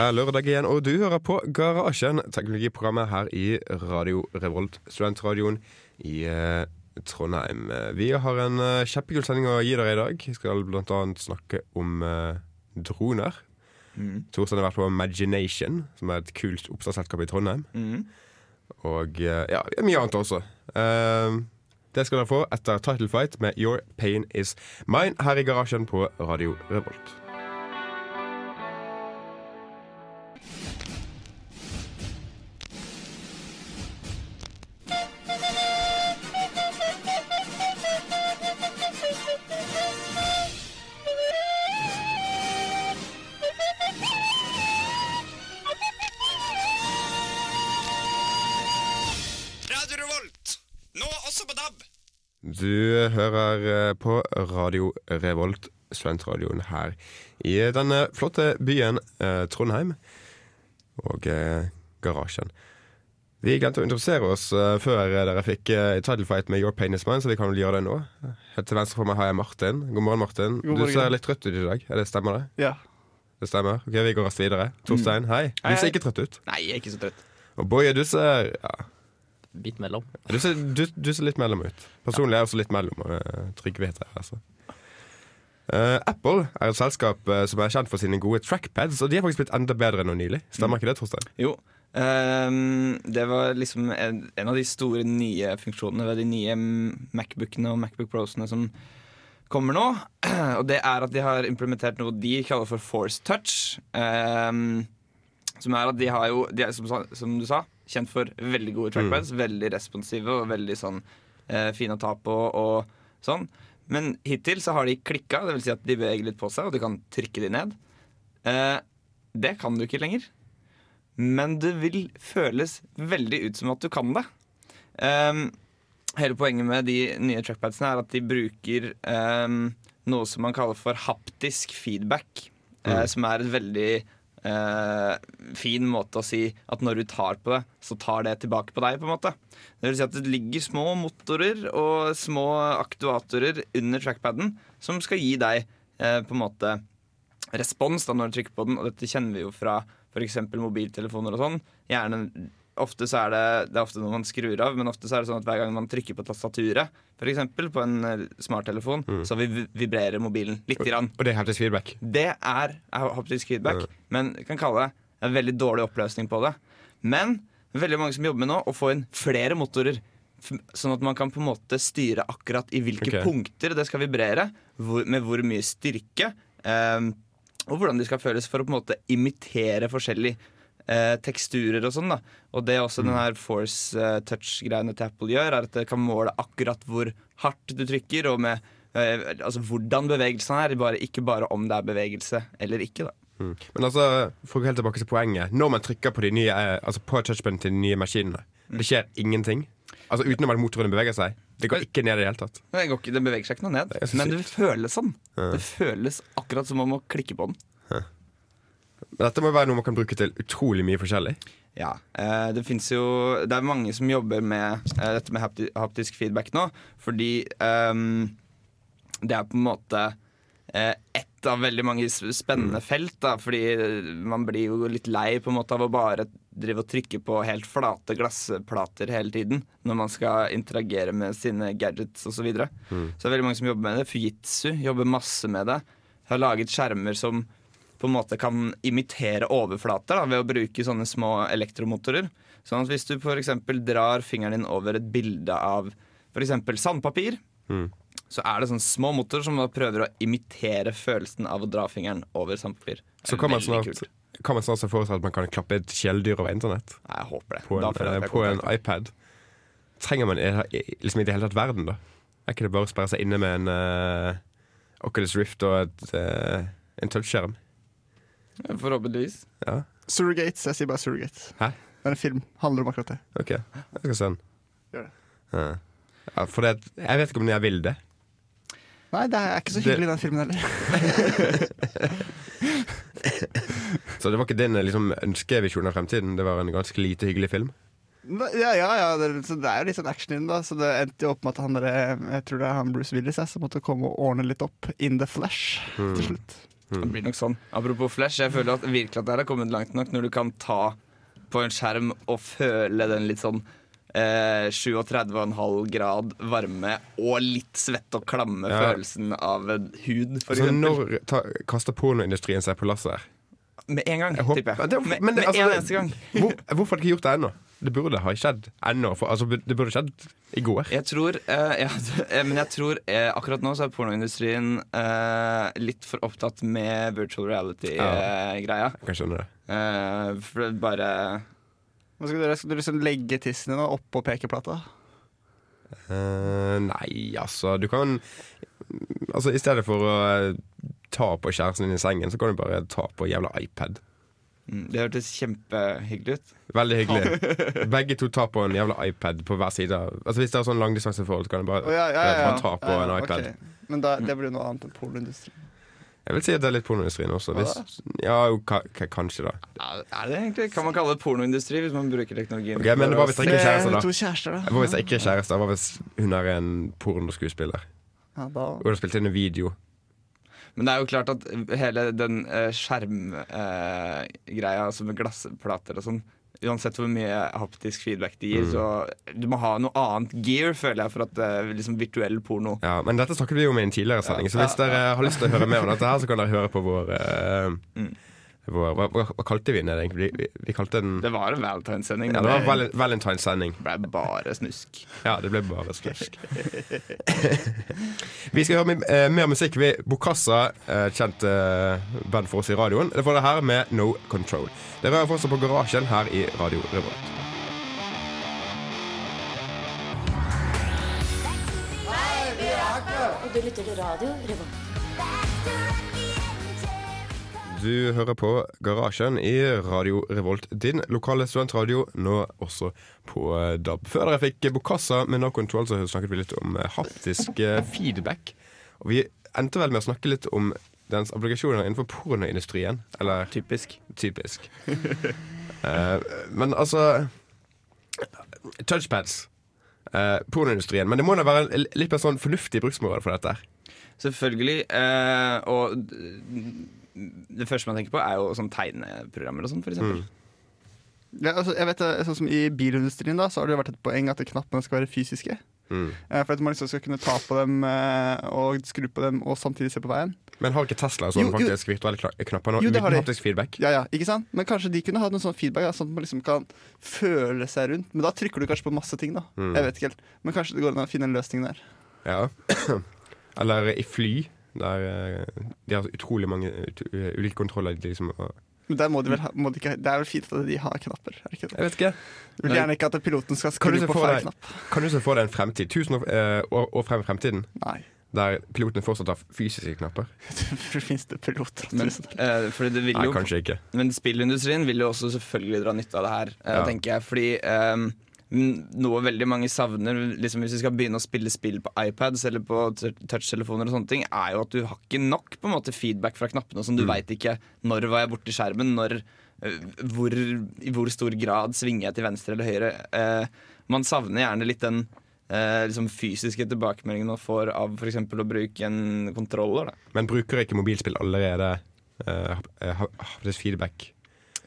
Er lørdag igjen, og du hører på Garasjen, teknologiprogrammet her i Radio Revolt, studentradioen i eh, Trondheim. Vi har en eh, kjempekul sending å gi dere i dag. Vi skal annet snakke om eh, droner. Mm. Torstein har vært på Imagination, som er et kult oppstartsselskap i Trondheim. Mm. Og eh, ja, mye annet også. Eh, det skal dere få etter Title Fight med Your Pain Is Mine her i garasjen på Radio Revolt. Du hører eh, på Radio Revolt, studentradioen her i denne flotte byen eh, Trondheim. Og eh, garasjen. Vi glemte å introdusere oss eh, før dere fikk eh, title fight med Your Pain Is Mine, så vi kan vel gjøre det nå. Helt til venstre for meg har jeg Martin. God morgen, Martin. God morgen. Du ser litt trøtt ut i dag. Er det Stemmer det? Ja. Det stemmer. Ok, Vi går raskt videre. Torstein, hei. Du ser ikke trøtt ut. Nei, jeg er ikke så trøtt. Og Boje, du ser ja, Bitt mellom. du ser, du, du ser litt mellom ut. Personlig er jeg også litt mellom. Uh, Trygve heter jeg, altså. Uh, Apple er et selskap uh, som er kjent for sine gode trackpads, og de har faktisk blitt enda bedre nå nylig. Stemmer ikke det, Torstein? Jo. Um, det var liksom en, en av de store nye funksjonene ved de nye Macbookene og Macbook Prosene som kommer nå. Og det er at de har implementert noe de kaller for Force Touch. Um, som er at de har jo, de er, som, som du sa, kjent for veldig gode trackpads. Veldig responsive og veldig sånn eh, fine å ta på og sånn. Men hittil så har de klikka, dvs. Si at de beveger litt på seg, og du kan trykke de ned. Eh, det kan du ikke lenger. Men det vil føles veldig ut som at du kan det. Ehm, hele poenget med de nye trackpadsene er at de bruker ehm, noe som man kaller for haptisk feedback. eh, som er et veldig eh, fin måte å si at når du tar på det, så tar det tilbake på deg. på en måte Det vil si at det ligger små motorer og små aktuatorer under trackpaden som skal gi deg eh, på en måte respons da når du trykker på den. Og dette kjenner vi jo fra f.eks. mobiltelefoner og sånn. Gjerne Ofte så er det, det er ofte noe man skrur av, men ofte så er det sånn at hver gang man trykker på tastaturet, eksempel, på en smarttelefon, smarttelefon, så vi- vibrerer mobilen lite grann. Og det er haptisk feedback. Det er, haptisk feedback, men jeg kan kalle det en veldig dårlig oppløsning på det. Men veldig mange som jobber med nå, å få inn flere motorer. Sånn at man kan på en måte styre akkurat i hvilke okay. punkter det skal vibrere, hvor, med hvor mye styrke, Um, og hvordan de skal føles for å på en måte imitere forskjellige eh, teksturer og sånn. da Og det også den her force eh, touch-greiene til Apple gjør, er at det kan måle akkurat hvor hardt du trykker, og med eh, altså hvordan bevegelsen er, bare, ikke bare om det er bevegelse eller ikke. da Mm. Men altså, for å gå helt tilbake til poenget Når man trykker på de nye eh, Altså på touchpen til de nye maskinene, det skjer ingenting. Altså Utenom at motorene beveger seg. Det går ikke ned i det hele tatt. Det, går ikke, det beveger seg ikke noe ned, Det men det føles sånn. Det føles akkurat som om å klikke på den. Men dette må være noe man kan bruke til utrolig mye forskjellig. Ja, eh, Det jo Det er mange som jobber med eh, dette med hapti, haptisk feedback nå, fordi ehm, det er på en måte eh, ett av veldig mange spennende felt. Da, fordi man blir jo litt lei på en måte av å bare drive og trykke på helt flate glassplater hele tiden når man skal interagere med sine gadgets osv. Så, videre. så det er veldig mange som jobber med det. Fujitsu jobber masse med det. Har laget skjermer som på en måte kan imitere overflater da, ved å bruke sånne små elektromotorer. Sånn at hvis du f.eks. drar fingeren din over et bilde av f.eks. sandpapir, så er det sånne små motorer som prøver å imitere følelsen av å dra fingeren over sandpapir. Så kan man snart, kult. kan man snart se for seg at man kan klappe et kjæledyr over internett. Jeg håper det. På en, jeg eh, jeg på en iPad. Trenger man liksom i det hele tatt verden, da? Er ikke det bare å sperre seg inne med en uh, Oculus Rift og et, uh, en touchskjerm? Forhåpentligvis. Ja, Surrogates. Jeg sier bare Surrogates. Hæ? Det er en film. Handler om akkurat det. OK. Jeg skal se den. Gjør det. Ja. Ja, for det, jeg vet ikke om jeg vil det. Nei, det er ikke så Det- hyggelig, den filmen heller. Så det var ikke din eh, liksom, ønskevisjon av fremtiden. Det var en ganske lite hyggelig film. Ja, ja, ja det, så det er jo litt sånn action i den, da. Så det endte jo opp med at han der, jeg tror det er han Bruce Willis jeg, som måtte komme og ordne litt opp in the flesh til slutt. Det blir nok sånn. Apropos Flash, jeg føler at virkelig at det har kommet langt nok når du kan ta på en skjerm og føle den litt sånn eh, 37,5 grad varme og litt svett og klamme Ja. følelsen av hud, for Altså, når ta, kaster pornoindustrien seg på lasset? Med en gang, tipper jeg. Det- men med, med altså, en eneste gang. Hvor, hvorfor har de ikke gjort det ennå? Det burde ha skjedd ennå. For, altså, det burde skjedd i går. Jeg tror, eh, ja, eh, men jeg tror eh, akkurat nå så er pornoindustrien eh, litt for opptatt med virtual reality-greia. Jeg skjønner skjønne det. Eh, for det bare Hva skal du? Skal dere liksom legge tissen din oppå pekeplata? Eh, nei, altså Du kan Altså I stedet for å ta på kjæresten din i sengen, så kan du bare ta på jævla iPad. Mm, Det hørtes kjempehyggelig ut. Veldig hyggelig. Begge to tar på en jævla iPad på hver side. Altså Hvis det er sånn langdistanseforhold, så kan du bare, oh, ja, ja, ja, ja. ta på Ja, en ja, iPad. Okay. Men da, det blir noe annet enn pornoindustrien. Jeg vil si at det er litt pornoindustrien også. Hvis, ja, kanskje, da. Er det egentlig? Kan man kalle det pornoindustri hvis man bruker teknologien? Okay, men hva hvis det ikke er kjærester, da? Kjærester, da. Hva hvis jeg ikke er kjæreste? Hva hvis hun er en pornoskuespiller? Ja, da. Og du har spilt inn en video? Men det er jo klart at hele den uh, skjermgreia, altså med glassplater og sånn Uansett hvor mye haptisk feedback de gir, så du må ha noe annet gear, føler jeg, for at uh, liksom virtuell porno. Ja, Men dette snakket vi om i en tidligere sending, så hvis dere har lyst til å høre mer om dette, her så kan dere høre på vår, uh, Mm. Vår hva, hva, hva kalte vi den egentlig? Vi, vi kalte den Det var en valentinesending. ja, Det var det val Valentine's-sending. ble bare snusk. Ja, det ble bare snusk. vi skal høre eh, mer musikk. Vi Bokassa, uh, kjent uh, band for oss i radioen. Det får dere her med No Control. Dere er fortsatt på Garasjen her i Radio Revolt. Og du lytter til radio Revolt. Du hører på Garasjen i Radio Revolt, din lokale studentradio, nå også på eh, DAB. Før dere fikk Bokassa med No Control, så snakket vi litt om eh, haptisk eh, feedback. Og vi endte vel med å snakke litt om dens applikasjoner innenfor pornoindustrien. Eller Typisk. typisk. uh, men altså Touchpads. Uh, pornoindustrien. Men det må da være litt mer sånn fornuftig bruksmoral for dette. Selvfølgelig. Uh, og det første man tenker på, er jo sånn tegneprogrammer og sånn, for eksempel. Ja, altså, jeg vet, sånn som I bilindustrien da, så har det jo vært et poeng at knappene skal være fysiske. Mm. Eh, For at man liksom skal kunne ta på dem eh, og skru på dem og samtidig se på veien. Men har ikke Tesla sånn Jo, jo. faktisk virtuelle knapper nå Jo, det har de. feedback? Ja, ja, ikke sant? Men kanskje de kunne hatt noen sånn feedback, da, sånn at man liksom kan føle seg rundt. Men da trykker du kanskje på masse ting, da. Mm. Jeg vet ikke helt. Men kanskje det går an å finne en løsning der. Ja. Eller i fly, der eh, de har utrolig mange ut, ulike kontroller. Liksom, Men der må de vel ha, må de ikke, det er vel fint at de har knapper. Er det ikke det? jeg vet ikke. Du vil gjerne ikke at piloten skal skru på feil knapp. Kan du se for deg en fremtid, tusen år, eh, år, år frem i fremtiden, Nei. der pilotene fortsatt har fysiske knapper? Fins det piloter? Men, eh, fordi det vil Nei, kanskje ikke. Men spillindustrien vil jo også selvfølgelig dra nytte av det her, eh, Ja. tenker jeg. Fordi ehm, n- noe veldig mange savner liksom hvis vi skal begynne å spille spill på iPads eller på touchtelefoner, og sånne ting er jo at du har ikke nok på en måte feedback fra knappene. Sånn, du Mm. vet veit ikke når var jeg borti skjermen, når, eh, hvor, i hvor stor grad svinger jeg til venstre eller høyre. Eh, man savner gjerne litt den eh, liksom fysiske tilbakemeldingen man får av f.eks. å bruke en kontroller. Da. Men bruker ikke mobilspill allerede eh, eh, feedback?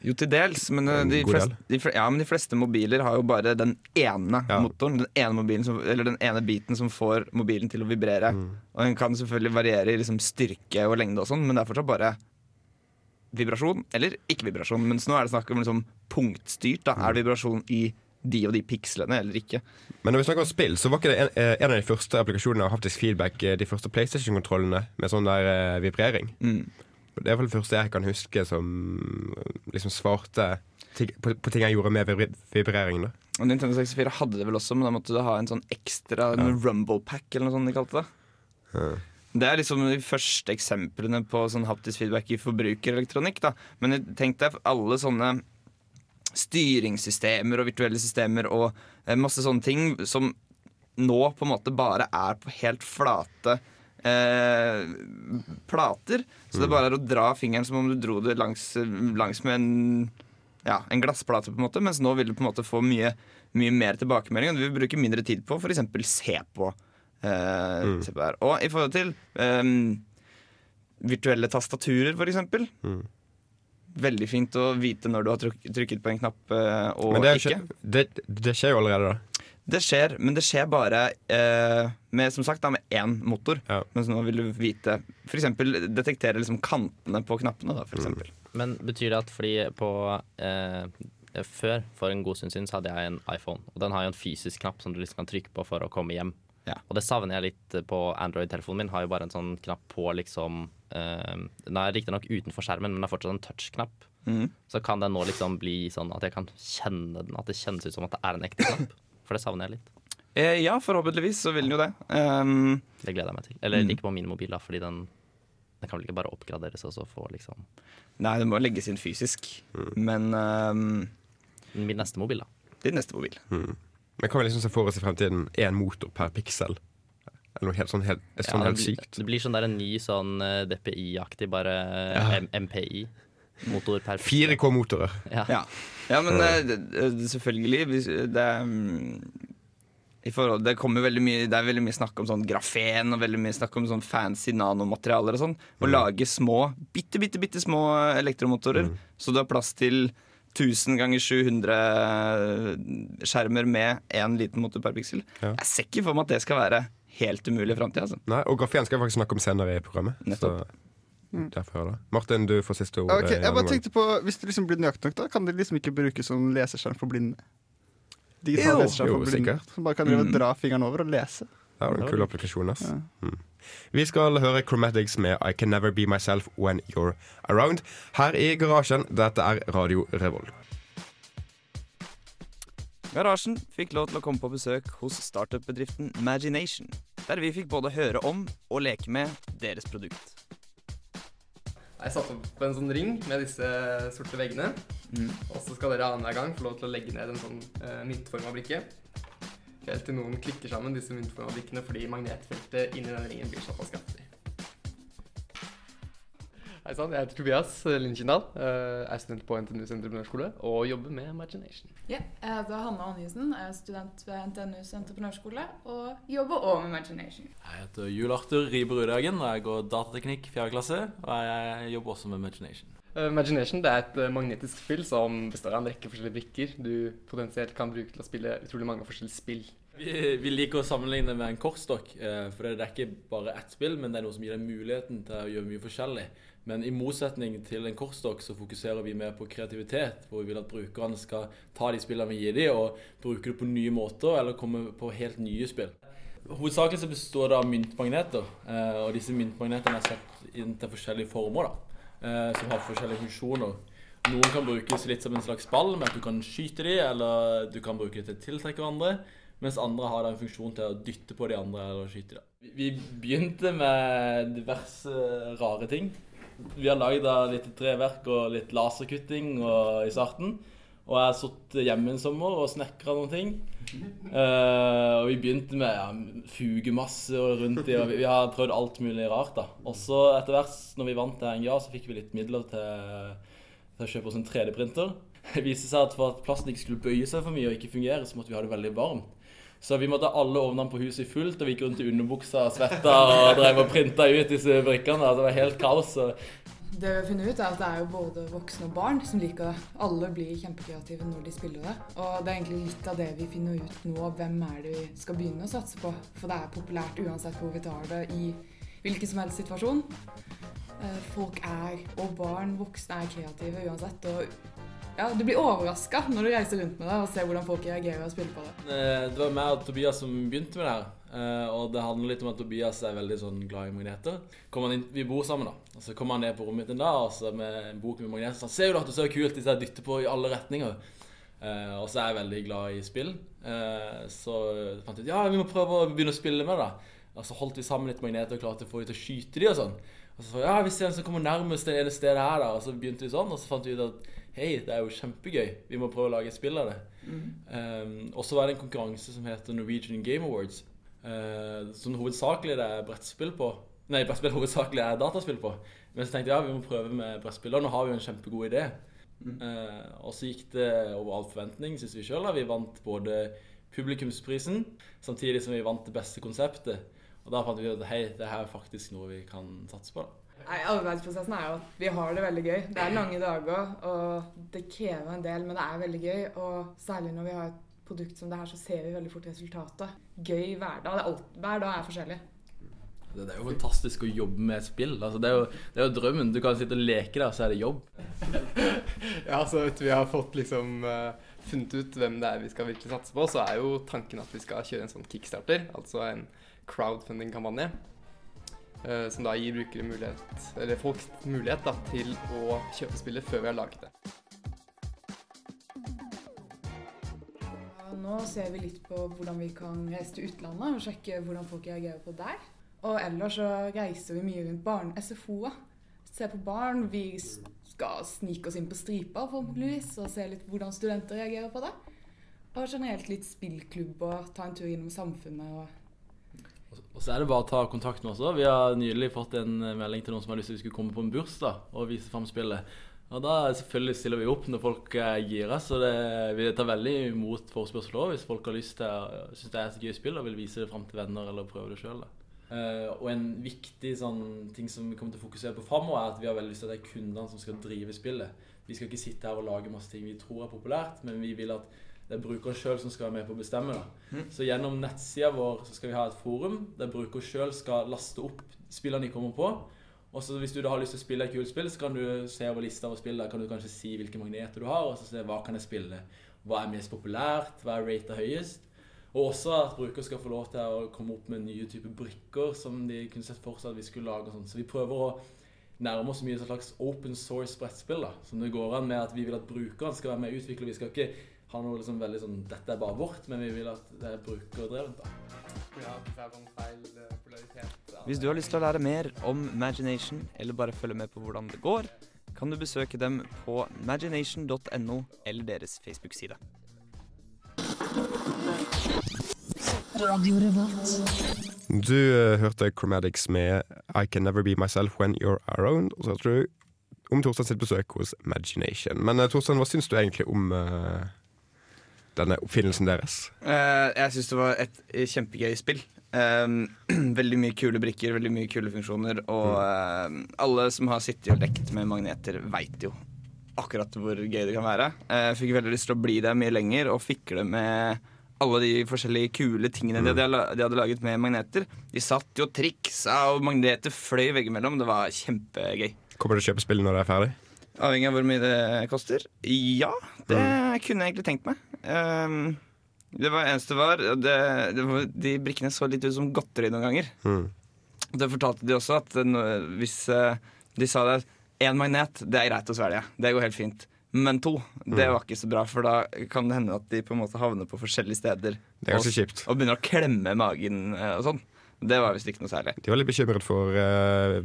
Jo, til dels, men, eh, de, god fleste, de, ja, men de fleste mobiler har jo bare den ene Ja. motoren. Den ene, mobilen som, eller den ene biten som får mobilen til å vibrere. Mm. Og den kan selvfølgelig variere i liksom styrke og lengde, og sånn men det er fortsatt bare vibrasjon eller ikke vibrasjon. Mens nå er det snakk om liksom punktstyrt. Da. Mm. Er det vibrasjon i de og de pikslene eller ikke? Men når vi snakker om spill, så var ikke det en, eh, en av de første applikasjonene av haptisk feedback eh, de første PlayStation-kontrollene med sånn der eh, vibrering. Mm. Det er vel det første jeg kan huske som eh, liksom svarte på, på ting jeg gjorde med vibri vibrering. da Og Nintendo 64 hadde det vel også, men da måtte du ha en sånn ekstra ja. rumble pack, eller noe sånt de kalte det. Ja. Det er liksom de første eksemplene på sånn haptisk feedback i forbrukerelektronikk. da. Men tenk deg alle sånne styringssystemer og virtuelle systemer og eh, masse sånne ting som nå på en måte bare er på helt flate eh, plater. Så det bare er å dra fingeren som om du dro det langs, langs med en, ja, en glassplate, på en måte. Mens nå vil du på en måte få mye, mye mer tilbakemelding, og du vil bruke mindre tid på f.eks. se på. Eh, se på her. Og i forhold til eh, virtuelle tastaturer, eksempel. Mm. Veldig fint å vite når du har trykket på en knapp eh, og Men det, ikke. ikke, det, det skjer jo allerede, da. Det skjer, men det skjer bare eh, med, som sagt, da, med én motor. Ja. Mens nå vil du vite For eksempel detektere liksom kantene på knappene. Da, for Mm. eksempel. Men betyr det at fordi på eh, Før, for en god stund siden, så hadde jeg en iPhone. Og den har jo en fysisk knapp som du liksom kan trykke på for å komme hjem. Ja. Og det savner jeg litt på Android-telefonen min. Har jo bare en sånn knapp på liksom eh, Den er riktignok utenfor skjermen, men den er fortsatt en touch-knapp. Mm. Så kan den nå liksom bli sånn at jeg kan kjenne den, at det kjennes ut som at det er en ekte knapp. For det savner jeg litt. Eh, ja, forhåpentligvis så vil den jo det. Um, Det gleder jeg meg til. Eller Mm. ikke på min mobil, da, fordi den, den kan vel ikke bare oppgraderes og så få liksom nei, den må legges inn fysisk. Men um, Min neste mobil, da. din neste mobil. Men kan vi liksom se for oss i fremtiden én motor per piksel? Eller noe helt sånn helt, sånn Ja, helt det blir- sykt. Det blir sånn der en ny sånn eh, DPI-aktig, bare Ja. MPI. Motor per 4K-motorer. Ja. Ja, ja men eh, det, det, selvfølgelig hvis det, er, mm, i forhold, det, kommer veldig mye, det er veldig mye snakk om sånn grafen og veldig mye snakk om sånn fancy nanomaterialer og sånn. Å lage små, bitte, bitte, bitte små elektromotorer, så du har plass til 1000 ganger 700 skjermer med én liten motor per piksel. Ja. Jeg ser ikke for meg at det skal være helt umulig i framtida. Altså. Nei, og grafen skal jeg faktisk snakke om senere i programmet. Nettopp. Så derfor er det. Martin, du får siste ord. Okay, jeg bare tenkte på Hvis det liksom blir nøyaktig nok, da kan de liksom ikke brukes som leseskjerm for blinde? Digital Jo. leseskjerm Jo, for blinde. sikkert. Som bare kan Mm. dra fingeren over og lese. Ja, det er en kul applikasjon. ass. Ja. Mm. Vi skal høre Chromatics med I Can Never Be Myself When You're Around her i garasjen. Dette er Radio Revolt. Garasjen fikk lov til å komme på besøk hos startup-bedriften Magination, der vi fikk både høre om og leke med deres produkt. Jeg satte opp en sånn ring med disse sorte veggene. Mm. Og så skal dere annenhver gang få lov til å legge ned en sånn uh, myntforma brikke. Helt til noen klikker sammen disse myntforma brikkene fordi magnetfeltet inni den ringen blir såpass kraftig. Hei sann, jeg heter Tobias Lindkindal, Uh, er student på NTNUs entreprenørskole og jobber med Imagination. Ja, jeg heter Hanne Anjesen, er student ved NTNUs entreprenørskole og jobber også med Imagination. Jeg heter Jul Arthur Ribe Rudhagen, og jeg går datateknikk 4. klasse. Og jeg jobber også med Imagination. Imagination det er et uh, magnetisk spill som består av en rekke forskjellige brikker du potensielt kan bruke til å spille utrolig mange forskjellige spill. Vi, vi liker å sammenligne med en kortstokk, eh, for det er ikke bare ett spill, men det er noe som gir deg muligheten til å gjøre mye forskjellig. Men i motsetning til en kortstokk så fokuserer vi mer på kreativitet, hvor vi vil at brukerne skal ta de spillene vi gir dem, og bruke det på nye måter, eller komme på helt nye spill. Hovedsakelig så består det av myntmagneter, eh, og disse myntmagnetene er satt inn til forskjellige former, da, eh, som har forskjellige funksjoner. Noen kan brukes litt som en slags ball, med at du kan skyte dem, eller du kan bruke dem til å tiltrekke hverandre. Mens andre har en funksjon til å dytte på de andre eller skyte dem. Vi begynte med diverse rare ting. Vi har lagd litt treverk og litt laserkutting og, i starten. Og jeg har sittet hjemme en sommer og snekra noen ting. Uh, og vi begynte med ja, fugemasse og rundt i, og vi, vi har prøvd alt mulig rart. da. Og så etter hvert, når vi vant til NGA, så fikk vi litt midler til, til å kjøpe oss en 3D-printer. Det viste seg at for at plasten ikke skulle bøye seg for mye og ikke fungere, så måtte vi ha det veldig varmt. Så vi måtte ha alle ovnene på huset fullt, og vi gikk rundt i underbuksa og svetta og drev og printa ut disse brikkene. Altså, det var helt kaos. Det vi har funnet ut er at det er jo både voksne og barn som liker Alle blir kjempekreative når de spiller det. Og det er egentlig litt av det vi finner ut nå. Hvem er det vi skal begynne å satse på? For det er populært uansett hvor vi tar det i hvilken som helst situasjon. Eh, Folk er, og barn, voksne er kreative uansett. Og ja, du blir overraska når du reiser rundt med det og ser hvordan folk reagerer og spiller på det. Eh, Det var og Tobias som begynte med det her. Eh, Og det handler litt om at Tobias er veldig sånn glad i magneter. Inn, vi bor sammen, da. Og så kommer han ned på rommet mitt en dag og så med en bok med magneter. Så han ser jo at det er så kult, ut, jeg dytter på i alle retninger. Eh, og så er jeg veldig glad i spill. Så fant jeg ut ja, vi må prøve å begynne å spille med det. Og så holdt vi sammen litt magneter og klarte å få dem til å skyte de og sånn. Og så ja, vi ser en som kommer nærmest det ene stedet her, da. Og så begynte vi sånn, og så fant vi ut at hei, det er jo kjempegøy. Vi må prøve å lage et spill av det. Um, og så var det en konkurranse som heter Norwegian Game Awards. Uh, som hovedsakelig det er brettspill på. Nei, brettspill hovedsakelig er dataspill på. Men så tenkte jeg ja, vi må prøve med brettspill. Og nå har vi jo en kjempegod idé. Eh, og så gikk det over all forventning, syns vi sjøl. Vi vant både publikumsprisen, samtidig som vi vant det beste konseptet. Og da fant vi ut at hei, det her er faktisk noe vi kan satse på. da. Nei, Arbeidsprosessen er jo at vi har det veldig gøy. Det er lange dager, og det krever en del, men det er veldig gøy. Og særlig når vi har et produkt som det her, så ser vi veldig fort resultatet. Gøy hverdag. Det er alt, hver dag er forskjellig. Det det er jo fantastisk å jobbe med et spill. Altså, det, er jo, det er jo drømmen. Du kan sitte og leke der, så er det jobb. Ja, så etter vi har fått liksom uh, funnet ut hvem det er vi skal virkelig satse på, så er jo tanken at vi skal kjøre en sånn kickstarter, altså en crowdfunding-kampanje. Eh, som da gir brukere mulighet, eller folk mulighet da, til å kjøpe spillet før vi har laget det. Nå ser vi litt på hvordan vi kan reise til utlandet og sjekke hvordan folk reagerer på der. Og ellers så reiser vi mye rundt barne-SFO-er. Ser på barn. Vi skal snike oss inn på stripa forhåpentligvis og se litt hvordan studenter reagerer på det. Og generelt litt spillklubb og ta en tur innom samfunnet og Og så er det bare å ta kontakt med oss. Vi har nylig fått en melding til noen som har lyst til at vi skulle komme på en bursdag og vise fram spillet. Og da selvfølgelig stiller vi opp når folk er gira, så det, vi tar veldig imot forespørsel òg hvis folk har lyst til å synes det er et gøy spill og vil vise det fram til venner eller prøve det sjøl. og en viktig sånn, ting som vi kommer til å fokusere på framover, er at vi har veldig lyst til at det er kundene som skal drive spillet. Vi skal ikke sitte her og lage masse ting vi tror er populært, men vi vil at det er brukeren sjøl som skal være med på å bestemme. Da. Så gjennom nettsida vår så skal vi ha et forum der bruker sjøl skal laste opp spillene de kommer på. Og så hvis du da har lyst til å spille et kult spill, så kan du se over lista over spill. Da kan du kanskje si hvilke magneter du har, og så se hva kan jeg spille. Hva er mest populært, hva er rata høyest. Og også at bruker skal få lov til å komme opp med nye typer brikker som de kunne sett for seg at vi skulle lage. og sånn. Så vi prøver å nærme oss mye et slags open source brettspill. da, Som det går an med at vi vil at brukeren skal være med og utvikle. Vi skal ikke ha noe liksom veldig sånn 'dette er bare vårt', men vi vil at det er brukerdrevet. da. Ja, eh, polaritet. Hvis du har lyst til å lære mer om Magination, eller bare følge med på hvordan det går, kan du besøke dem på magination.no eller deres Facebook-side. Du uh, hørte Chromatics med I Can Never Be Myself When You're Around. Og så tror du om Torstein sitt besøk hos Magination. Men uh, Torstein, hva syns du egentlig om eh, denne oppfinnelsen deres? Uh, jeg syns det var et eh, kjempegøy spill. Eh, veldig mye kule brikker, veldig mye kule funksjoner. Og eh, alle som har sittet og lekt med magneter, veit jo akkurat hvor gøy det kan være. Jeg fikk veldig lyst til å bli der mye lenger og fikle med alle de forskjellige kule tingene hadde, de hadde laget med magneter. De satt jo og triksa, og magneter fløy veggimellom. Det var kjempegøy. Kommer du til å kjøpe spillet når det er ferdig? Avhengig av hvor mye det koster? Ja, det kunne jeg egentlig tenkt meg. Um, det var eneste var, det, det var De brikkene så litt ut som godteri noen ganger. Mm. Det fortalte de også at nå- hvis eh, de sa det én magnet, det er greit å svelge. Det går helt fint. Men to, det var ikke så bra, for da kan det hende at de på en måte havner på forskjellige steder. Det er ganske kjipt. og begynner å klemme magen eh, og sånn. Det var visst ikke noe særlig. De var litt bekymret for eh,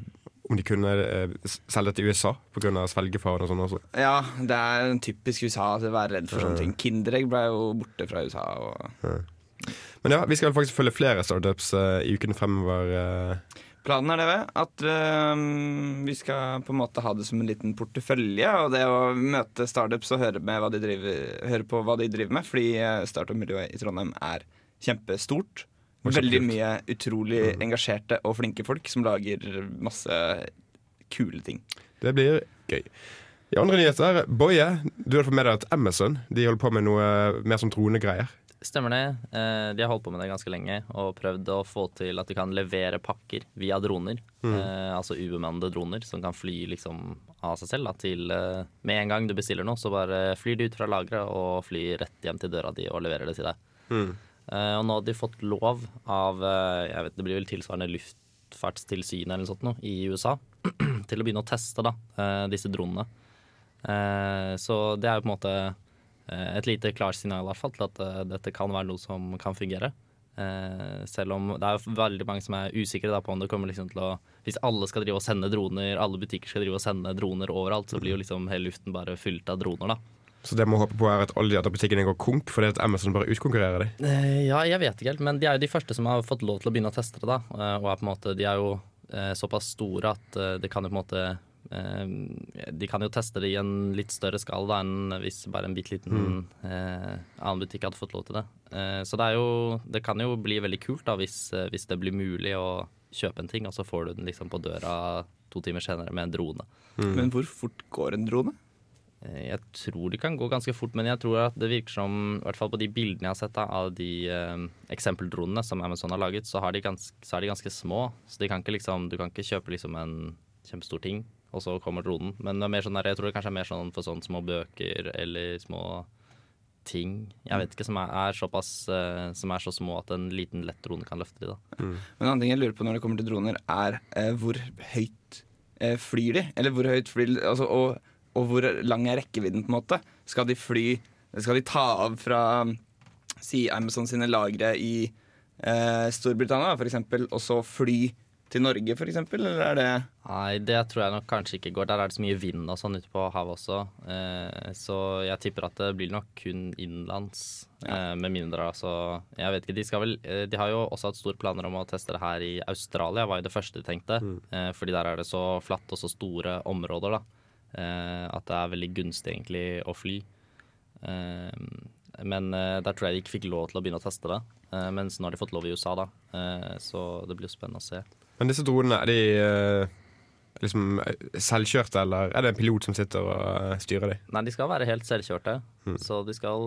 om de kunne eh, selge til USA pga. svelgefaren og sånn også. Ja, det er typisk USA å være redd for sånne ting. Kinderegg ble jo borte fra USA. Og Men ja, vi skal faktisk følge flere startups uh, i ukene fremover. Uh. Planen er det ved at uh, vi skal på en måte ha det som en liten portefølje. Og det å møte startups og høre, med hva de driver, høre på hva de driver med. Fordi eh, startup-miljøet i Trondheim er kjempestort. Veldig mye utrolig engasjerte og flinke folk som lager masse kule ting. Det blir gøy. I andre nyheter, Boje, du har fått med deg at Amazon de holder på med noe mer som troende greier. Stemmer det. Eh, De har holdt på med det ganske lenge og prøvd å få til at de kan levere pakker via droner. Mm. altså ubemannede droner som kan fly liksom av seg selv da, til eh, Med en gang du bestiller noe, så bare flyr de ut fra lageret og flyr rett hjem til døra di og leverer det til deg. Eh, og nå hadde de fått lov av eh, jeg vet, Det blir vel tilsvarende luftfartstilsynet eller noe sånt nå, i USA til å begynne å teste da, eh, disse dronene. Eh, så det er jo på en måte eh, et lite klarsignal i hvert fall til at eh, dette kan være noe som kan fungere. Eh, selv om det er veldig mange som er usikre da, på om det kommer liksom til å Hvis alle skal drive og sende droner, alle butikker skal drive og sende droner overalt, så blir jo liksom hele luften bare fylt av droner, da. Så det må håpe på er at alle de andre butikkene går konk fordi at Amazon bare utkonkurrerer dem. Eh, ja, jeg vet ikke helt, men de er jo de første som har fått lov til å begynne å teste det. da Eh, Og er på en måte, de er jo eh, såpass store at det kan jo på en måte De kan jo teste det i en litt større skala da, enn hvis bare en bitte liten eh, annen butikk hadde fått lov til det. Eh, så det er jo Det kan jo bli veldig kult da hvis, hvis det blir mulig å kjøpe en ting, og så får du den liksom på døra to timer senere med en drone. Men hvor fort går en drone? Eh, Jeg tror det kan gå ganske fort, men jeg tror at det virker som, i hvert fall på de bildene jeg har sett da, av de eh, eksempeldronene som Amazon har laget, så, har de gans, så er de ganske små. Så de kan ikke liksom, du kan ikke kjøpe liksom en kjempestor ting, og så kommer dronen. Men det er mer sånn der, jeg tror det kanskje er mer sånn for sånn små bøker eller små ting. Jeg vet ikke, som er, er såpass eh, Som er så små at en liten lett drone kan løfte de, da. Men en annen ting jeg lurer på når det kommer til droner, er eh, hvor høyt eh, flyr de? Eller hvor høyt flyr de? Altså, og, og hvor lang er rekkevidden, på en måte? Skal de fly Skal de ta av fra si Amazon sine lagre i eh, Storbritannia, for eksempel, og så fly til Norge, for eksempel? Eller er det Nei, det tror jeg nok kanskje ikke går. Der er det så mye vind og sånn ute på havet også. Eh, så jeg tipper at det blir nok kun innenlands. Eh, med mindre altså Jeg vet ikke. De skal vel eh, De har jo også hatt store planer om å teste det her i Australia, var jo det første de tenkte. Eh, fordi der er det så flatt og så store områder, da. Eh, at det er veldig gunstig egentlig å fly. Eh, men eh, der tror jeg de ikke fikk lov til å begynne å teste det. Eh, mens nå har de fått lov i USA, da. Eh, så det blir jo spennende å se. Men disse dronene, er de liksom selvkjørte, eller er det en pilot som sitter og styrer dem? Nei, de skal være helt selvkjørte. Så de skal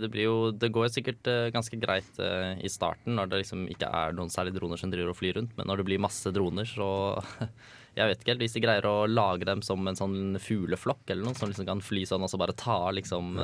Det blir jo Det går sikkert eh, ganske greit i starten når det liksom ikke er noen særlig droner som driver og flyr rundt, men når det blir masse droner, så Jeg vet ikke helt. Hvis de greier å lage dem som en sånn fugleflokk eller noe, som liksom kan fly sånn og så bare ta liksom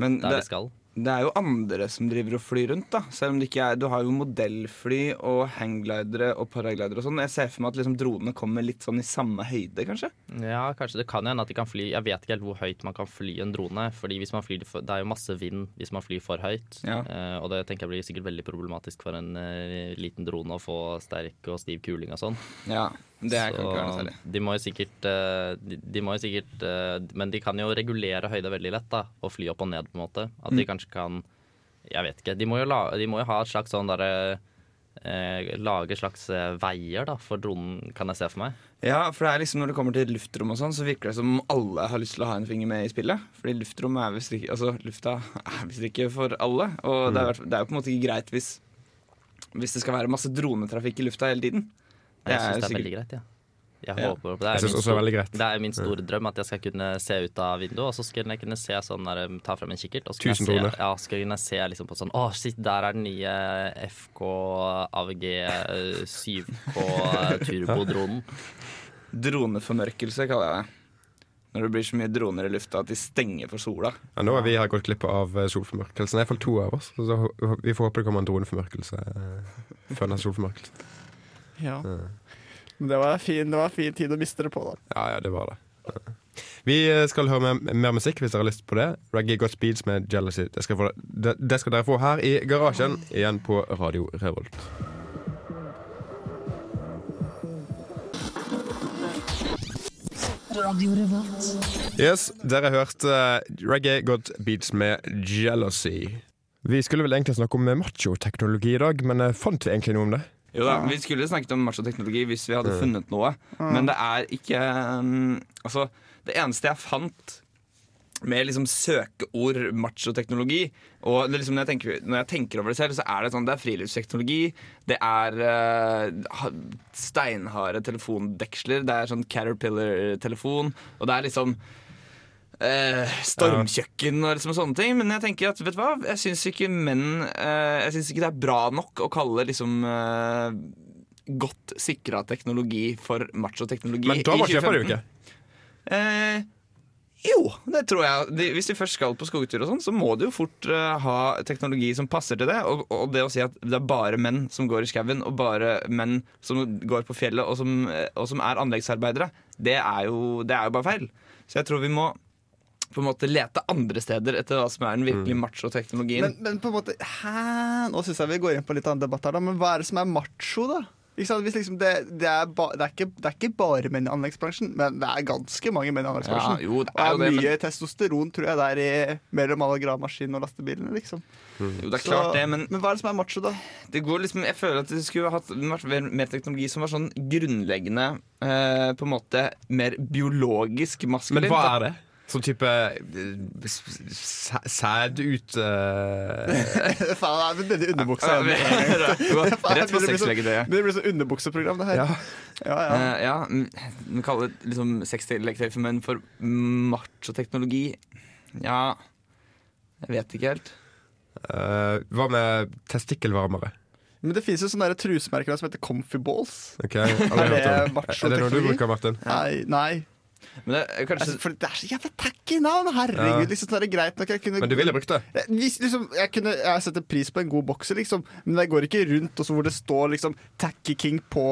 Men der det, de skal. det er jo andre som driver og flyr rundt, da. Selv om det ikke er Du har jo modellfly og hangglidere og paraglidere og sånn. Jeg ser for meg at liksom dronene kommer litt sånn i samme høyde, kanskje. Ja, kanskje det kan hende at de kan fly Jeg vet ikke helt hvor høyt man kan fly en drone. Fordi hvis man flyr for, Det er jo masse vind hvis man flyr for høyt. Ja. Eh, og det tenker jeg blir sikkert veldig problematisk for en eh, liten drone å få sterk og stiv kuling og sånn. Ja, det kan ikke være noe særlig. de må jo sikkert, eh, de, de må jo sikkert eh, Men de kan jo regulere høyde veldig lett, da. Og fly opp og ned, på en måte. At Mm. de kanskje kan Jeg vet ikke. De må jo, la, de må jo ha et slags sånn derre eh, Lage slags eh, veier da for dronen, kan jeg se for meg. Ja, for det er liksom når det kommer til luftrom og sånn, så virker det som om alle har lyst til å ha en finger med i spillet. Fordi luftrom er visst ikke Altså, lufta er visst ikke for alle. Og det, er, det er jo på en måte ikke greit hvis Hvis det skal være masse dronetrafikk i lufta hele tiden. Jeg er syns det er sikkert- veldig greit, ja. Jeg Ja. håper på det. Jeg Er også er stor- greit. det er min store drøm at jeg skal kunne se ut av vinduet, og så skal jeg kunne se sånn der, ta frem en kikkert. Og så skal jeg se, ja, skal jeg kunne se liksom på sånn Å, shit, der er den nye FK AVG eh, 7K turbodronen. Droneformørkelse, kaller jeg det. Når det blir så mye droner i lufta at de stenger for sola. Ja, nå har vi gått glipp av eh, solformørkelsen. Det er iallfall to av oss. Så vi får håpe det kommer en droneformørkelse eh, før den solformørkelsen. Ja. Men det var, fin, det var en fin tid å miste det på, da. Ja, ja, det var det. Vi eh, skal høre mer, mer musikk hvis dere har lyst på det. Reggae Got Speeds med Jealousy. Det skal, få, det, det skal dere få her i garasjen, igjen på Radio Revolt. Yes, dere hørte eh, Reggae Got Beats med Jealousy. Vi skulle vel egentlig snakke om machoteknologi i dag, men eh, fant vi egentlig noe om det? Jo da, Vi skulle snakket om machoteknologi hvis vi hadde funnet noe. Men det er ikke um, Altså, det eneste jeg fant med liksom søkeord machoteknologi Og det liksom når, jeg tenker, når jeg tenker over det selv, så er det sånn Det er friluftsteknologi. Det er uh, steinharde telefondeksler. Det er sånn Caterpillar-telefon. Og det er liksom eh, stormkjøkken og liksom sånne ting. Men jeg tenker at, vet du hva, jeg syns ikke menn eh, Jeg synes ikke det er bra nok å kalle liksom eh, godt sikra teknologi for machoteknologi. Men da var ikke det jo ikke. Eh, jo, det tror jeg. De, hvis de først skal på skogtur, og sånn, så må du jo fort uh, ha teknologi som passer til det. Og, og det å si at det er bare menn som går i skauen, og bare menn som går på fjellet, og som, eh, og som er anleggsarbeidere, det er, jo, det er jo bare feil. Så jeg tror vi må på en måte lete andre steder etter hva som er den virkelig macho-teknologien. Men, men på en måte Hæ? Nå syns jeg vi går inn på litt annen debatt her, da. Men hva er det som er macho, da? Ikke sant? Hvis liksom det, det, er ba, det, er ikke, det er ikke bare menn i anleggsbransjen, men det er ganske mange menn i anleggsbransjen. Ja, jo, det er jo det er det, mye testosteron, tror jeg, der i, mellom alle gravemaskinene og lastebilene, liksom. Jo, det er Så- klart det, men Men hva er det som er macho, da? det går liksom, jeg føler at det skulle hatt mer, mer teknologi som var sånn grunnleggende eh, På en måte mer biologisk maskulint. Men hva er det? Sånn type eh, sæd ut uh... Faen, jeg begynner i underbuksa. Rett på Det blir så- sexleggetøyet. Det blir sånn underbukseprogram, det her. Ja. Ja, ja. Uh, ja, vi kaller det liksom sexleketøy for menn for machoteknologi. Ja Jeg vet ikke helt. Uh, Hva med testikkelvarmere? Men det finnes jo sånne trusemerker som heter Comfy Balls. Ok, aldri Er det hørt om. macho Er det noe du bruker, Martin? Nei, nei. Men det er kanskje Altså, for det er så jævla tacky navn! Herregud, Ja. liksom, det er greit nok. Jeg kunne Men du ville brukt det? Jeg- Hvis, liksom, jeg, kunne, jeg setter pris på en god bokser, liksom, men jeg går ikke rundt også hvor det står liksom, 'Tacky King' på,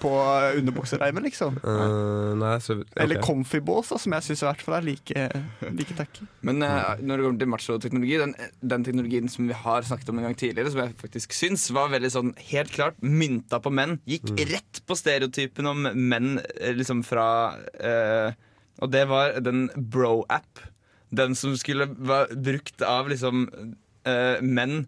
på underbuksereimen, liksom. Uh, nei, så okay. Eller Comfy Balls, som jeg syns i hvert fall er like, like tacky. Men uh, når det kommer til machoteknologi, den, den teknologien som vi har snakket om en gang tidligere, som jeg faktisk syns var veldig sånn helt klart mynta på menn, gikk rett på stereotypen om menn eh, liksom fra eh, Og det var den bro-app. Den som skulle være brukt av liksom uh, menn.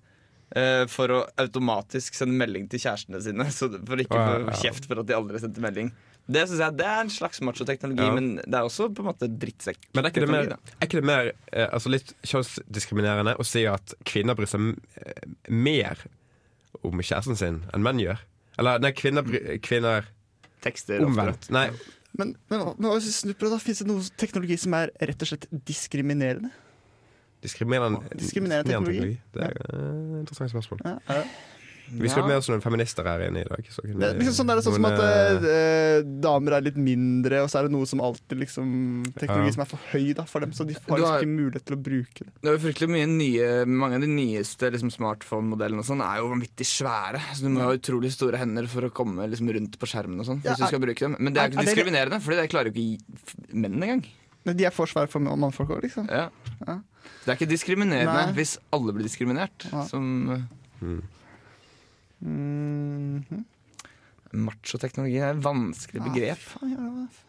uh, for å automatisk sende melding til kjærestene sine, så for ikke å få kjeft for at de aldri sendte melding. Det synes jeg det er en slags machoteknologi, Ja. men det er også på en måte drittsekk. Men er ikke det mer, er ikke det mer eh, altså litt kjønnsdiskriminerende å si at kvinner bryr seg eh, mer om kjæresten sin enn menn gjør? Eller nei, kvinner, kvinner Tekster omvendt. Ofte. Nei, Men, men, men på da? finnes det noe teknologi som er rett og slett diskriminerende? diskriminerende, Diskriminerende teknologi. Det er et interessant spørsmål. Ja, det? Vi skulle med oss noen feminister her inne i dag. Så kunne Det liksom sånn, er det sånn som at eh, eh, damer er litt mindre, og så er det noe som alltid liksom Teknologi Ja. som er for høy da, for dem, så de har har- liksom ikke mulighet til å bruke det. Det er jo fryktelig mye nye Mange av de nyeste liksom, smartphone-modellene og sånn er jo vanvittig svære. Så du må ha utrolig store hender for å komme liksom, rundt på skjermen og sånn. Ja, Hvis du skal bruke dem Men det er er- ikke er diskriminerende, for det klarer jo ikke menn engang. Men de er for svære for mannfolk òg, liksom. Ja. Ja. Det er ikke diskriminerende Nei. hvis alle blir diskriminert. Ja. Mhm. machoteknologi er et vanskelig begrep. Ah, faen, ja,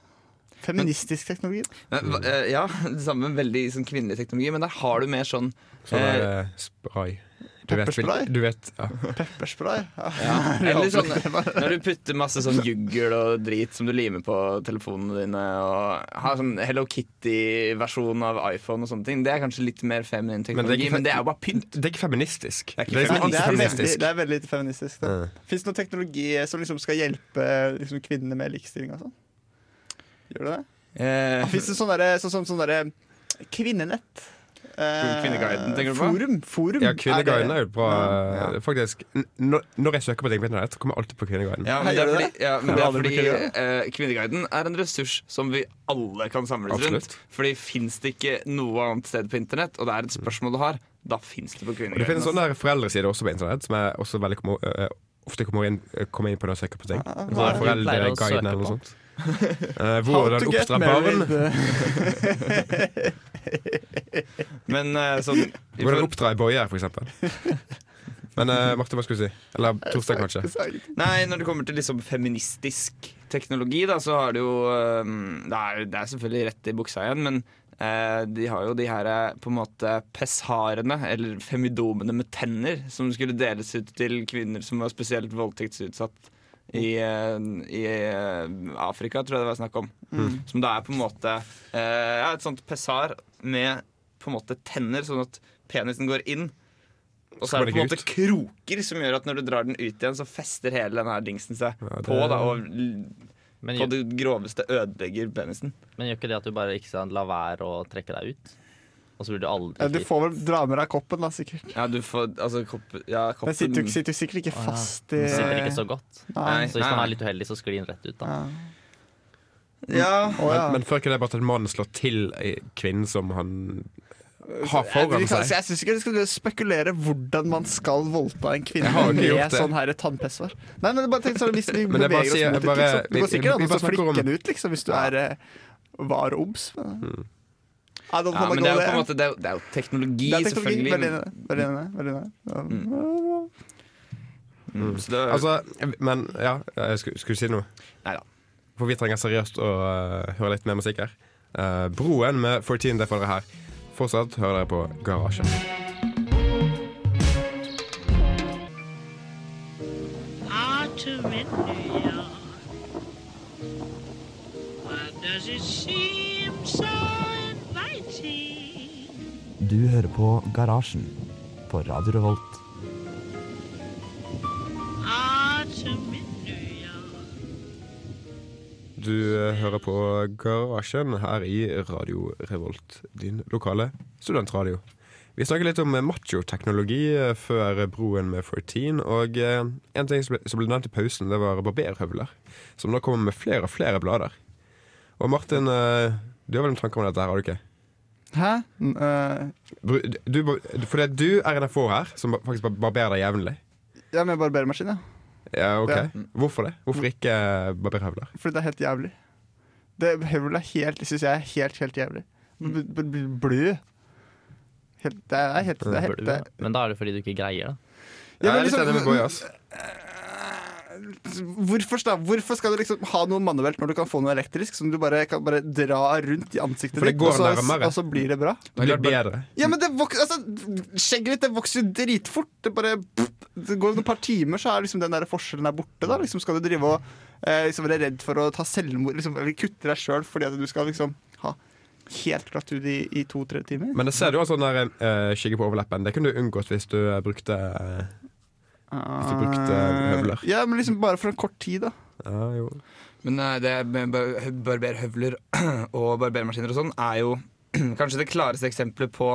Feministisk teknologi. Men, eh, ja, det samme veldig sånn, kvinnelig teknologi, men der har du mer sånn Sånn er det eh, spray. Du vet, Pepperspray? du vet ja. Pepperspray. Ja. Ja, eller sånn når du putter masse sånn juggel og drit som du limer på telefonene dine, og har sånn Hello Kitty-versjon av iPhone og sånne ting, det er kanskje litt mer feminin Men det er teknologi, ikke men det er jo bare pynt. Det er ikke feministisk. Det er ikke det, er veldig, feministisk. det er veldig lite feministisk. Ja. Fins det noen teknologi som liksom skal hjelpe liksom, kvinnene med likestilling og sånn? Gjør det det? Eh, Fins det sånn derre sånn, sånn, sånn der, kvinnenett? Eh, Kvinneguiden, tenker du på? Forum. forum. Ja, Kvinneguiden er jo bra. Ja, eh, Faktisk, når, når jeg søker på ting på internett, kommer jeg alltid på Kvinneguiden. ja, men det er fordi, ja, men det er fordi eh, Kvinneguiden er en ressurs som vi alle kan samles rundt. Fordi fins det ikke noe annet sted på internett, og det er et spørsmål du har, da fins det på Kvinneguiden. Og det finnes sånne der foreldresider også på internett, som er også veldig kom uh, ofte kommer inn, kommer inn på når jeg søker på ting. Ja, Sånn hva er Foreldreguiden eller noe sånt. Uh, hvordan oppdra barn. Men uh, sånn Hvordan oppdra ei boie, for eksempel. Men uh, Marte, hva skulle du si? Eller torsdag, kanskje? Nei, når det kommer til liksom feministisk teknologi, da, så har det jo um, det, er, det er selvfølgelig rett i buksa igjen, men eh, de har jo de her eh, på en måte pessharene, eller femidomene med tenner, som skulle deles ut til kvinner som var spesielt voldtektsutsatt i, eh, i eh, Afrika, tror jeg det var snakk om. Som da er på en måte eh, et sånt pessar med på en måte tenner, sånn at penisen går inn. Og så er det på en måte kroker som gjør at når du drar den ut igjen, så fester hele denne dingsen seg Ja, det- på, da, og Men, på det groveste ødelegger penisen. men gjør ikke det at du bare ikke skal la være å trekke deg ut? Og så blir du Ja, du får vel dra med deg koppen, da, sikkert. Ja, du får Altså, kopp, ja, koppen Den sitter sitter sikkert ikke fast i Den sitter ikke så godt. Nei. Så hvis man er litt uheldig, så sklir den rett ut. da Ja. Ja. Men, men før ikke det bare at en mann slår til ei kvinne som han har Jeg, foran seg? jeg syns ikke du skal spekulere hvordan man skal voldta en kvinne med sånn her tannpessvar. Nei, men bare tenk sånn, hvis vi beveger oss mot et bare- liksom, Det går sikkert an å flikke om- den ut, liksom, hvis du Ja. er eh, var obs. Men... I ja, men det er jo på en måte Det er, jo- det er jo teknologi, Det er teknologi. selvfølgelig. Men-. Ja. Mm, det, Altså, men ja, jeg skulle, skulle si noe? Neida. For vi trenger seriøst å uh, høre litt mer musikk her. Uh, Broen med 14, det får dere her. Fortsatt hører dere på Garasjen. Autumn in New York. Why does it seem so inviting? see. Du hører på Garasjen på Radio Revolt. Du eh, hører på Garasjen her i Radio Revolt, din lokale studentradio. Vi snakket litt om machoteknologi eh, før broen med 14, og eh, en ting som ble, nevnt i pausen, det var barberhøvler, som nå kommer med flere og flere blader. Og Martin, eh, du har vel en tanke om dette her, har du ikke? Hæ? Eh, Du, du, fordi du er en av få her som faktisk barberer deg jevnlig. ja, med barbermaskin, ja. Ja, ok. Ja. Hvorfor det? Hvorfor ikke eh, barberhøvler? Fordi det er helt jævlig. Det høvler er helt, syns jeg er helt, helt jævlig. B- Blø. Helt, det er helt, det er helt det, Men da er det fordi du ikke greier det. Er men liksom- enig med Boje, ass. Hvorfor, hvorfor skal du liksom ha noe manuelt når du kan få noe elektrisk som du bare kan bare dra rundt i ansiktet ditt, og, så, og så blir det bra? Det blir bedre. Ja, men det vokser, altså, Skjegget ditt det vokser jo dritfort. Det bare Det går et par timer, så er liksom den der forskjellen der borte. Da. Liksom skal du drive og eh, liksom være redd for å ta selvmord liksom, Eller kutte deg sjøl fordi at du skal liksom ha helt glatt ut i, i to-tre timer? Men det ser du altså sånn der eh, skygge på overleppen. Det kunne du unngått hvis du eh, brukte eh, Hvis du brukte høvler. Ja, men liksom bare for en kort tid, da. Ja, jo. Men eh, det med barberhøvler og barbermaskiner og sånn er jo kanskje det klareste eksempelet på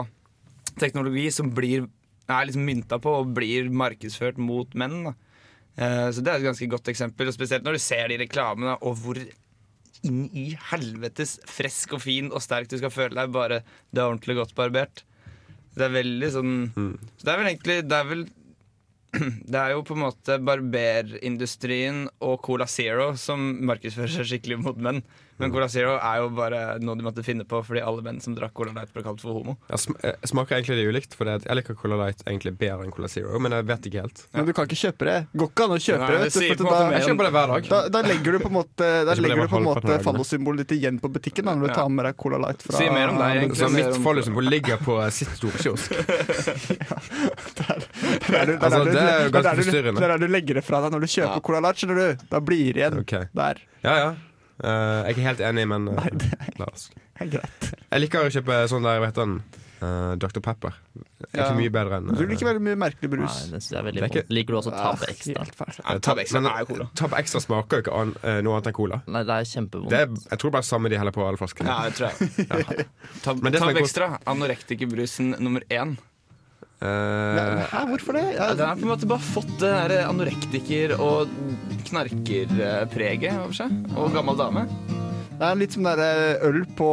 teknologi som blir, er liksom mynta på og blir markedsført mot menn. Da. Eh, Så det er et ganske godt eksempel, og spesielt når du ser de reklamene og hvor inn i helvetes frisk og fin og sterk du skal føle deg bare det er ordentlig godt barbert. Det er veldig sånn Så det er vel egentlig Det er vel det er jo på en måte barberindustrien og Cola Zero som markedsfører seg skikkelig mot menn. Men Cola Zero er jo bare noe de måtte finne på fordi alle menn som drakk Cola Light ble kalt for homo. Ja, sm eh, smaker egentlig det ulikt, for jeg liker Cola Light egentlig bedre enn Cola Zero. Men jeg vet ikke helt. Men du kan ikke kjøpe det. Går ikke an å kjøpe Nei, det. det du, da, Jeg kjøper det hver dag. da, da legger du på en måte Da Jeg tror det legger du på en måte fallosymbolet ditt igjen på butikken da, når du Ja. tar med deg Cola Light fra Si mer om deg, egentlig. Så mitt fallosymbol ligger på sitt store kiosk. Det er, det, er Altså, der du, det er jo er ganske forstyrrende. det er der du legger det fra deg når du kjøper Ja. Cola Light. Skjønner du? Da blir det igjen okay. der. Ja, ja. Uh, jeg er ikke helt enig, men uh, Nei, det er det er greit. Jeg liker å kjøpe sånn der, vet du, uh, Dr. Pepper. Det er Ja. ikke mye bedre enn Du liker veldig mye merkelig Nei, brus. det er Det er ikke- Liker du også Tab Extra? Ja, Tab Extra Men er cola. Tab Extra smaker jo ikke an, uh, noe annet enn cola. Nei, det er kjempevondt. Det er, jeg tror bare samme de heller på alle flaskene. Ja, det tror jeg. Tab, Men det Tab er Extra, anorektikerbrusen nummer én. Eh, Hæ, hvorfor det? Ja, den har på en måte bare fått det der anorektiker- og knarkerpreget over seg. Og gammel dame. det er litt som der eh, øl på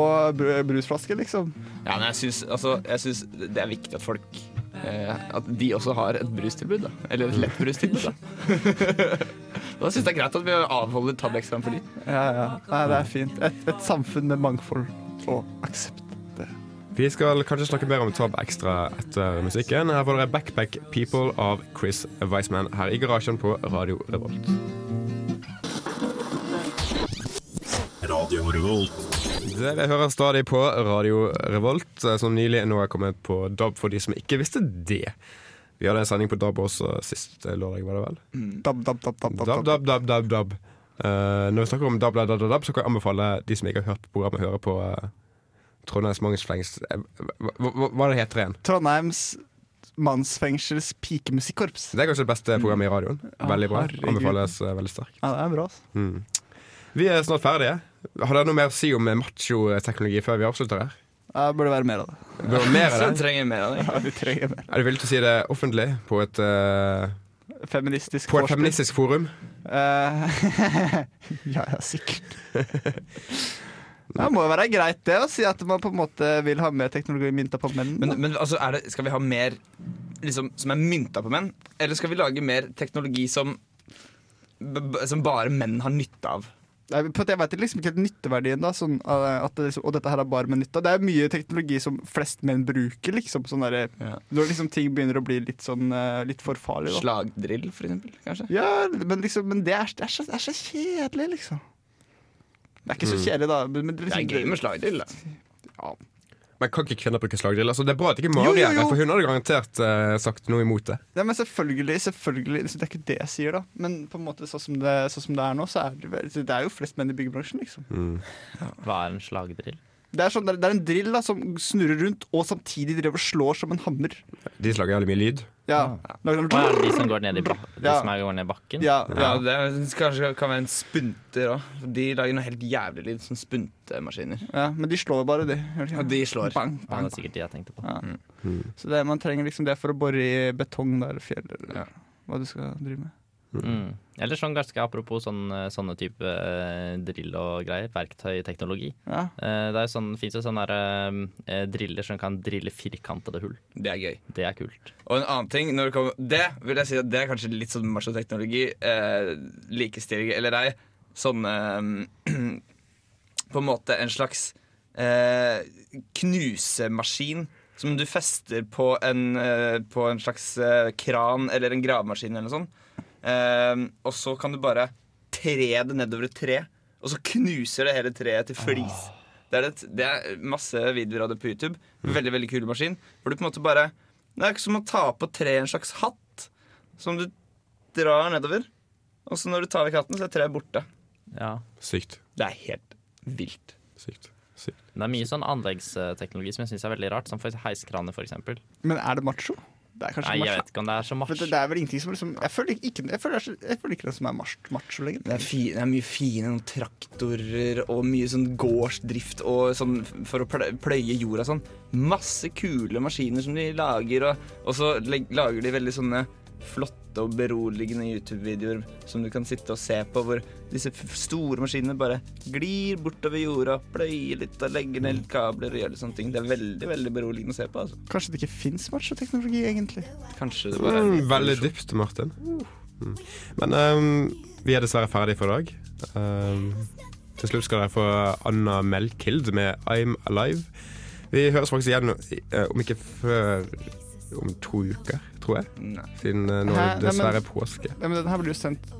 brusflaske, liksom. Ja, men jeg syns, altså, jeg syns det er viktig at folk eh, At de også har et brustilbud. da Eller et lett brustilbud. Da Da syns jeg det er greit at vi avholder Tabex framfor for de. Ja, ja. Nei, det er fint. Et, et samfunn med mangfold og aksept. Vi skal kanskje snakke mer om Tab Extra etter musikken. Her får dere Backpack People av Chris Weisman her i garasjen på Radio Revolt. Radio Revolt. Dere hører stadig på Radio Revolt, eh, som nylig nå er kommet på DAB for de som ikke visste det. Vi hadde en sending på DAB også sist eh, lørdag, var det vel? Dab, dab, dab, dab, DAB, DAB, DAB, DAB, DAB. Eh, når vi snakker om DAB, DAB, DAB, DAB, så kan jeg anbefale de som ikke har hørt på programmet, høre på uh, Trondheims Mangelsflengs eh, hva, hva, det heter igjen? Trondheims mannsfengsels pikemusikkorps. Det er kanskje det beste programmet i radioen. Veldig bra. Anbefales eh, veldig sterkt. Ja, det er bra. Altså. Mm. Vi er snart ferdige. Har dere noe mer å si om machoteknologi før vi avslutter her? Ja, det burde være mer av det. Burde være mer av vi Så trenger mer av det. Ja, vi trenger mer. Er du villig til å si det offentlig på et, uh, Feministisk på et feministisk forum? Uh, ja, ja, sikkert. Det må jo være greit det å si at man på en måte vil ha mer teknologi mynta på menn. Men, men altså, det, skal vi ha mer liksom, som er mynta på menn? Eller skal vi lage mer teknologi som, som bare menn har nytte av? Nei, Jeg vet liksom ikke helt nytteverdien, da. Sånn, at det, liksom, og dette her er bare med nytte. Det er mye teknologi som flest menn bruker, liksom. Sånn der, Ja. Når liksom ting begynner å bli litt sånn eh, Litt for farlig, da. Slagdrill, for eksempel? Kanskje? Ja, men, liksom, men det, er, det, er så, det er så kjedelig, liksom. Det er ikke så Mm. kjedelig, da. Men, det, Det er liksom, gøy med slagdrill. ja. Men kan ikke kvinner bruke slagdrill? Altså, det er bra at ikke Jo, Mari er her, for hun hadde garantert uh, sagt noe imot det. Ja, men selvfølgelig, selvfølgelig Det er ikke det jeg sier, da. Men på en måte sånn som det, sånn som det er nå, så er det, det er jo flest menn i byggebransjen, liksom. Mm. Hva er en slagdrill? Det er, sånn, det er- en drill da, som snurrer rundt og samtidig driver og slår som en hammer. De slager jævlig mye lyd. Ja. Lager ja. er de som går ned i, de som er går ned i bakken? Ja, Ja, det er, kanskje kan være en spunter òg. De lager noe helt jævlig lyd, som spuntemaskiner. Ja, men de slår bare, de. Ja, de slår. Bang, bang, bang, det er sikkert de jeg tenkte på. Ja. Mm. Så det, man trenger liksom det for å bore i betong der, eller fjell, eller Ja. hva du skal drive med. Mm. Eller sånn ganske apropos sånn, sånne type eh, drill og greier. Verktøyteknologi. Ja. Eh, det er sånn, finnes jo sånne der, eh, driller som kan drille firkantede hull. Det er gøy. Det er kult. Og en annen ting når det, kommer, det vil jeg si at det er kanskje litt sånn machoteknologi. Eh, likestilling eller ei. Sånne mm, På en måte en slags eh, knusemaskin som du fester på en, eh, på en slags eh, kran eller en gravemaskin eller noe sånt. Eh, og så kan du bare tre det nedover et tre, og så knuser det hele treet til flis. Det, er et, det er masse videoer av det på YouTube. Veldig veldig kul maskin. Hvor du på en måte bare Det er ikke som å ta på treet en slags hatt som du drar nedover. Og så når du tar vekk hatten, så er treet borte. Ja. Sykt. Det er helt vilt. Sykt. Sykt. Det er mye sånn anleggsteknologi som jeg syns er veldig rart, som for heiskraner f.eks. Men er det macho? Det er kanskje Nei, jeg vet ikke om det er så macho. det, det er vel ingenting som liksom Jeg føler ikke, jeg føler, jeg føler ikke det som er macho, macho lenger. Det er, fi, det er mye fine noen traktorer og mye sånn gårdsdrift og sånn for å pløye jorda sånn. Masse kule maskiner som de lager, og, og så leg- lager de veldig sånne flotte og beroligende YouTube-videoer som du kan sitte og se på, hvor disse store maskinene bare glir bortover jorda, pløyer litt og legger ned kabler og gjør litt sånne ting. Det er veldig veldig beroligende å se på. altså. Kanskje det ikke fins machoteknologi, egentlig. Kanskje det bare er Mm, veldig dypt, Martin. Mm. Men um, vi er dessverre ferdig for i dag. Um, til slutt skal dere få Anna Melkild med I'm Alive. Vi høres faktisk igjen eh, om ikke før om to uker, tror jeg. Nei. Siden uh, nå er det dessverre påske. Ja, men den her blir jo sendt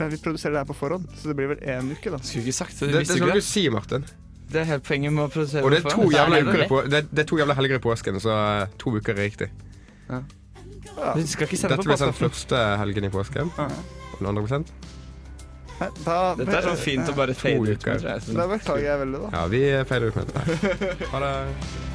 Vi produserer det her på forhånd, så det blir vel én uke, da. Skulle ikke sagt det. Det, det skal du sier, si, Martin. Det er helt poenget med å produsere. Og det er to jævla er uker på, det, det er to jævla helger i påsken, så eh, to uker er riktig. Vi skal ikke sende Dette på blir sendt første helgen i påsken. Ja. Og den andre blir sendt. Da, Dette er sånn fint å bare fade ut med. Da beklager jeg veldig, da. Ja, vi feiler ut med det. Ha det.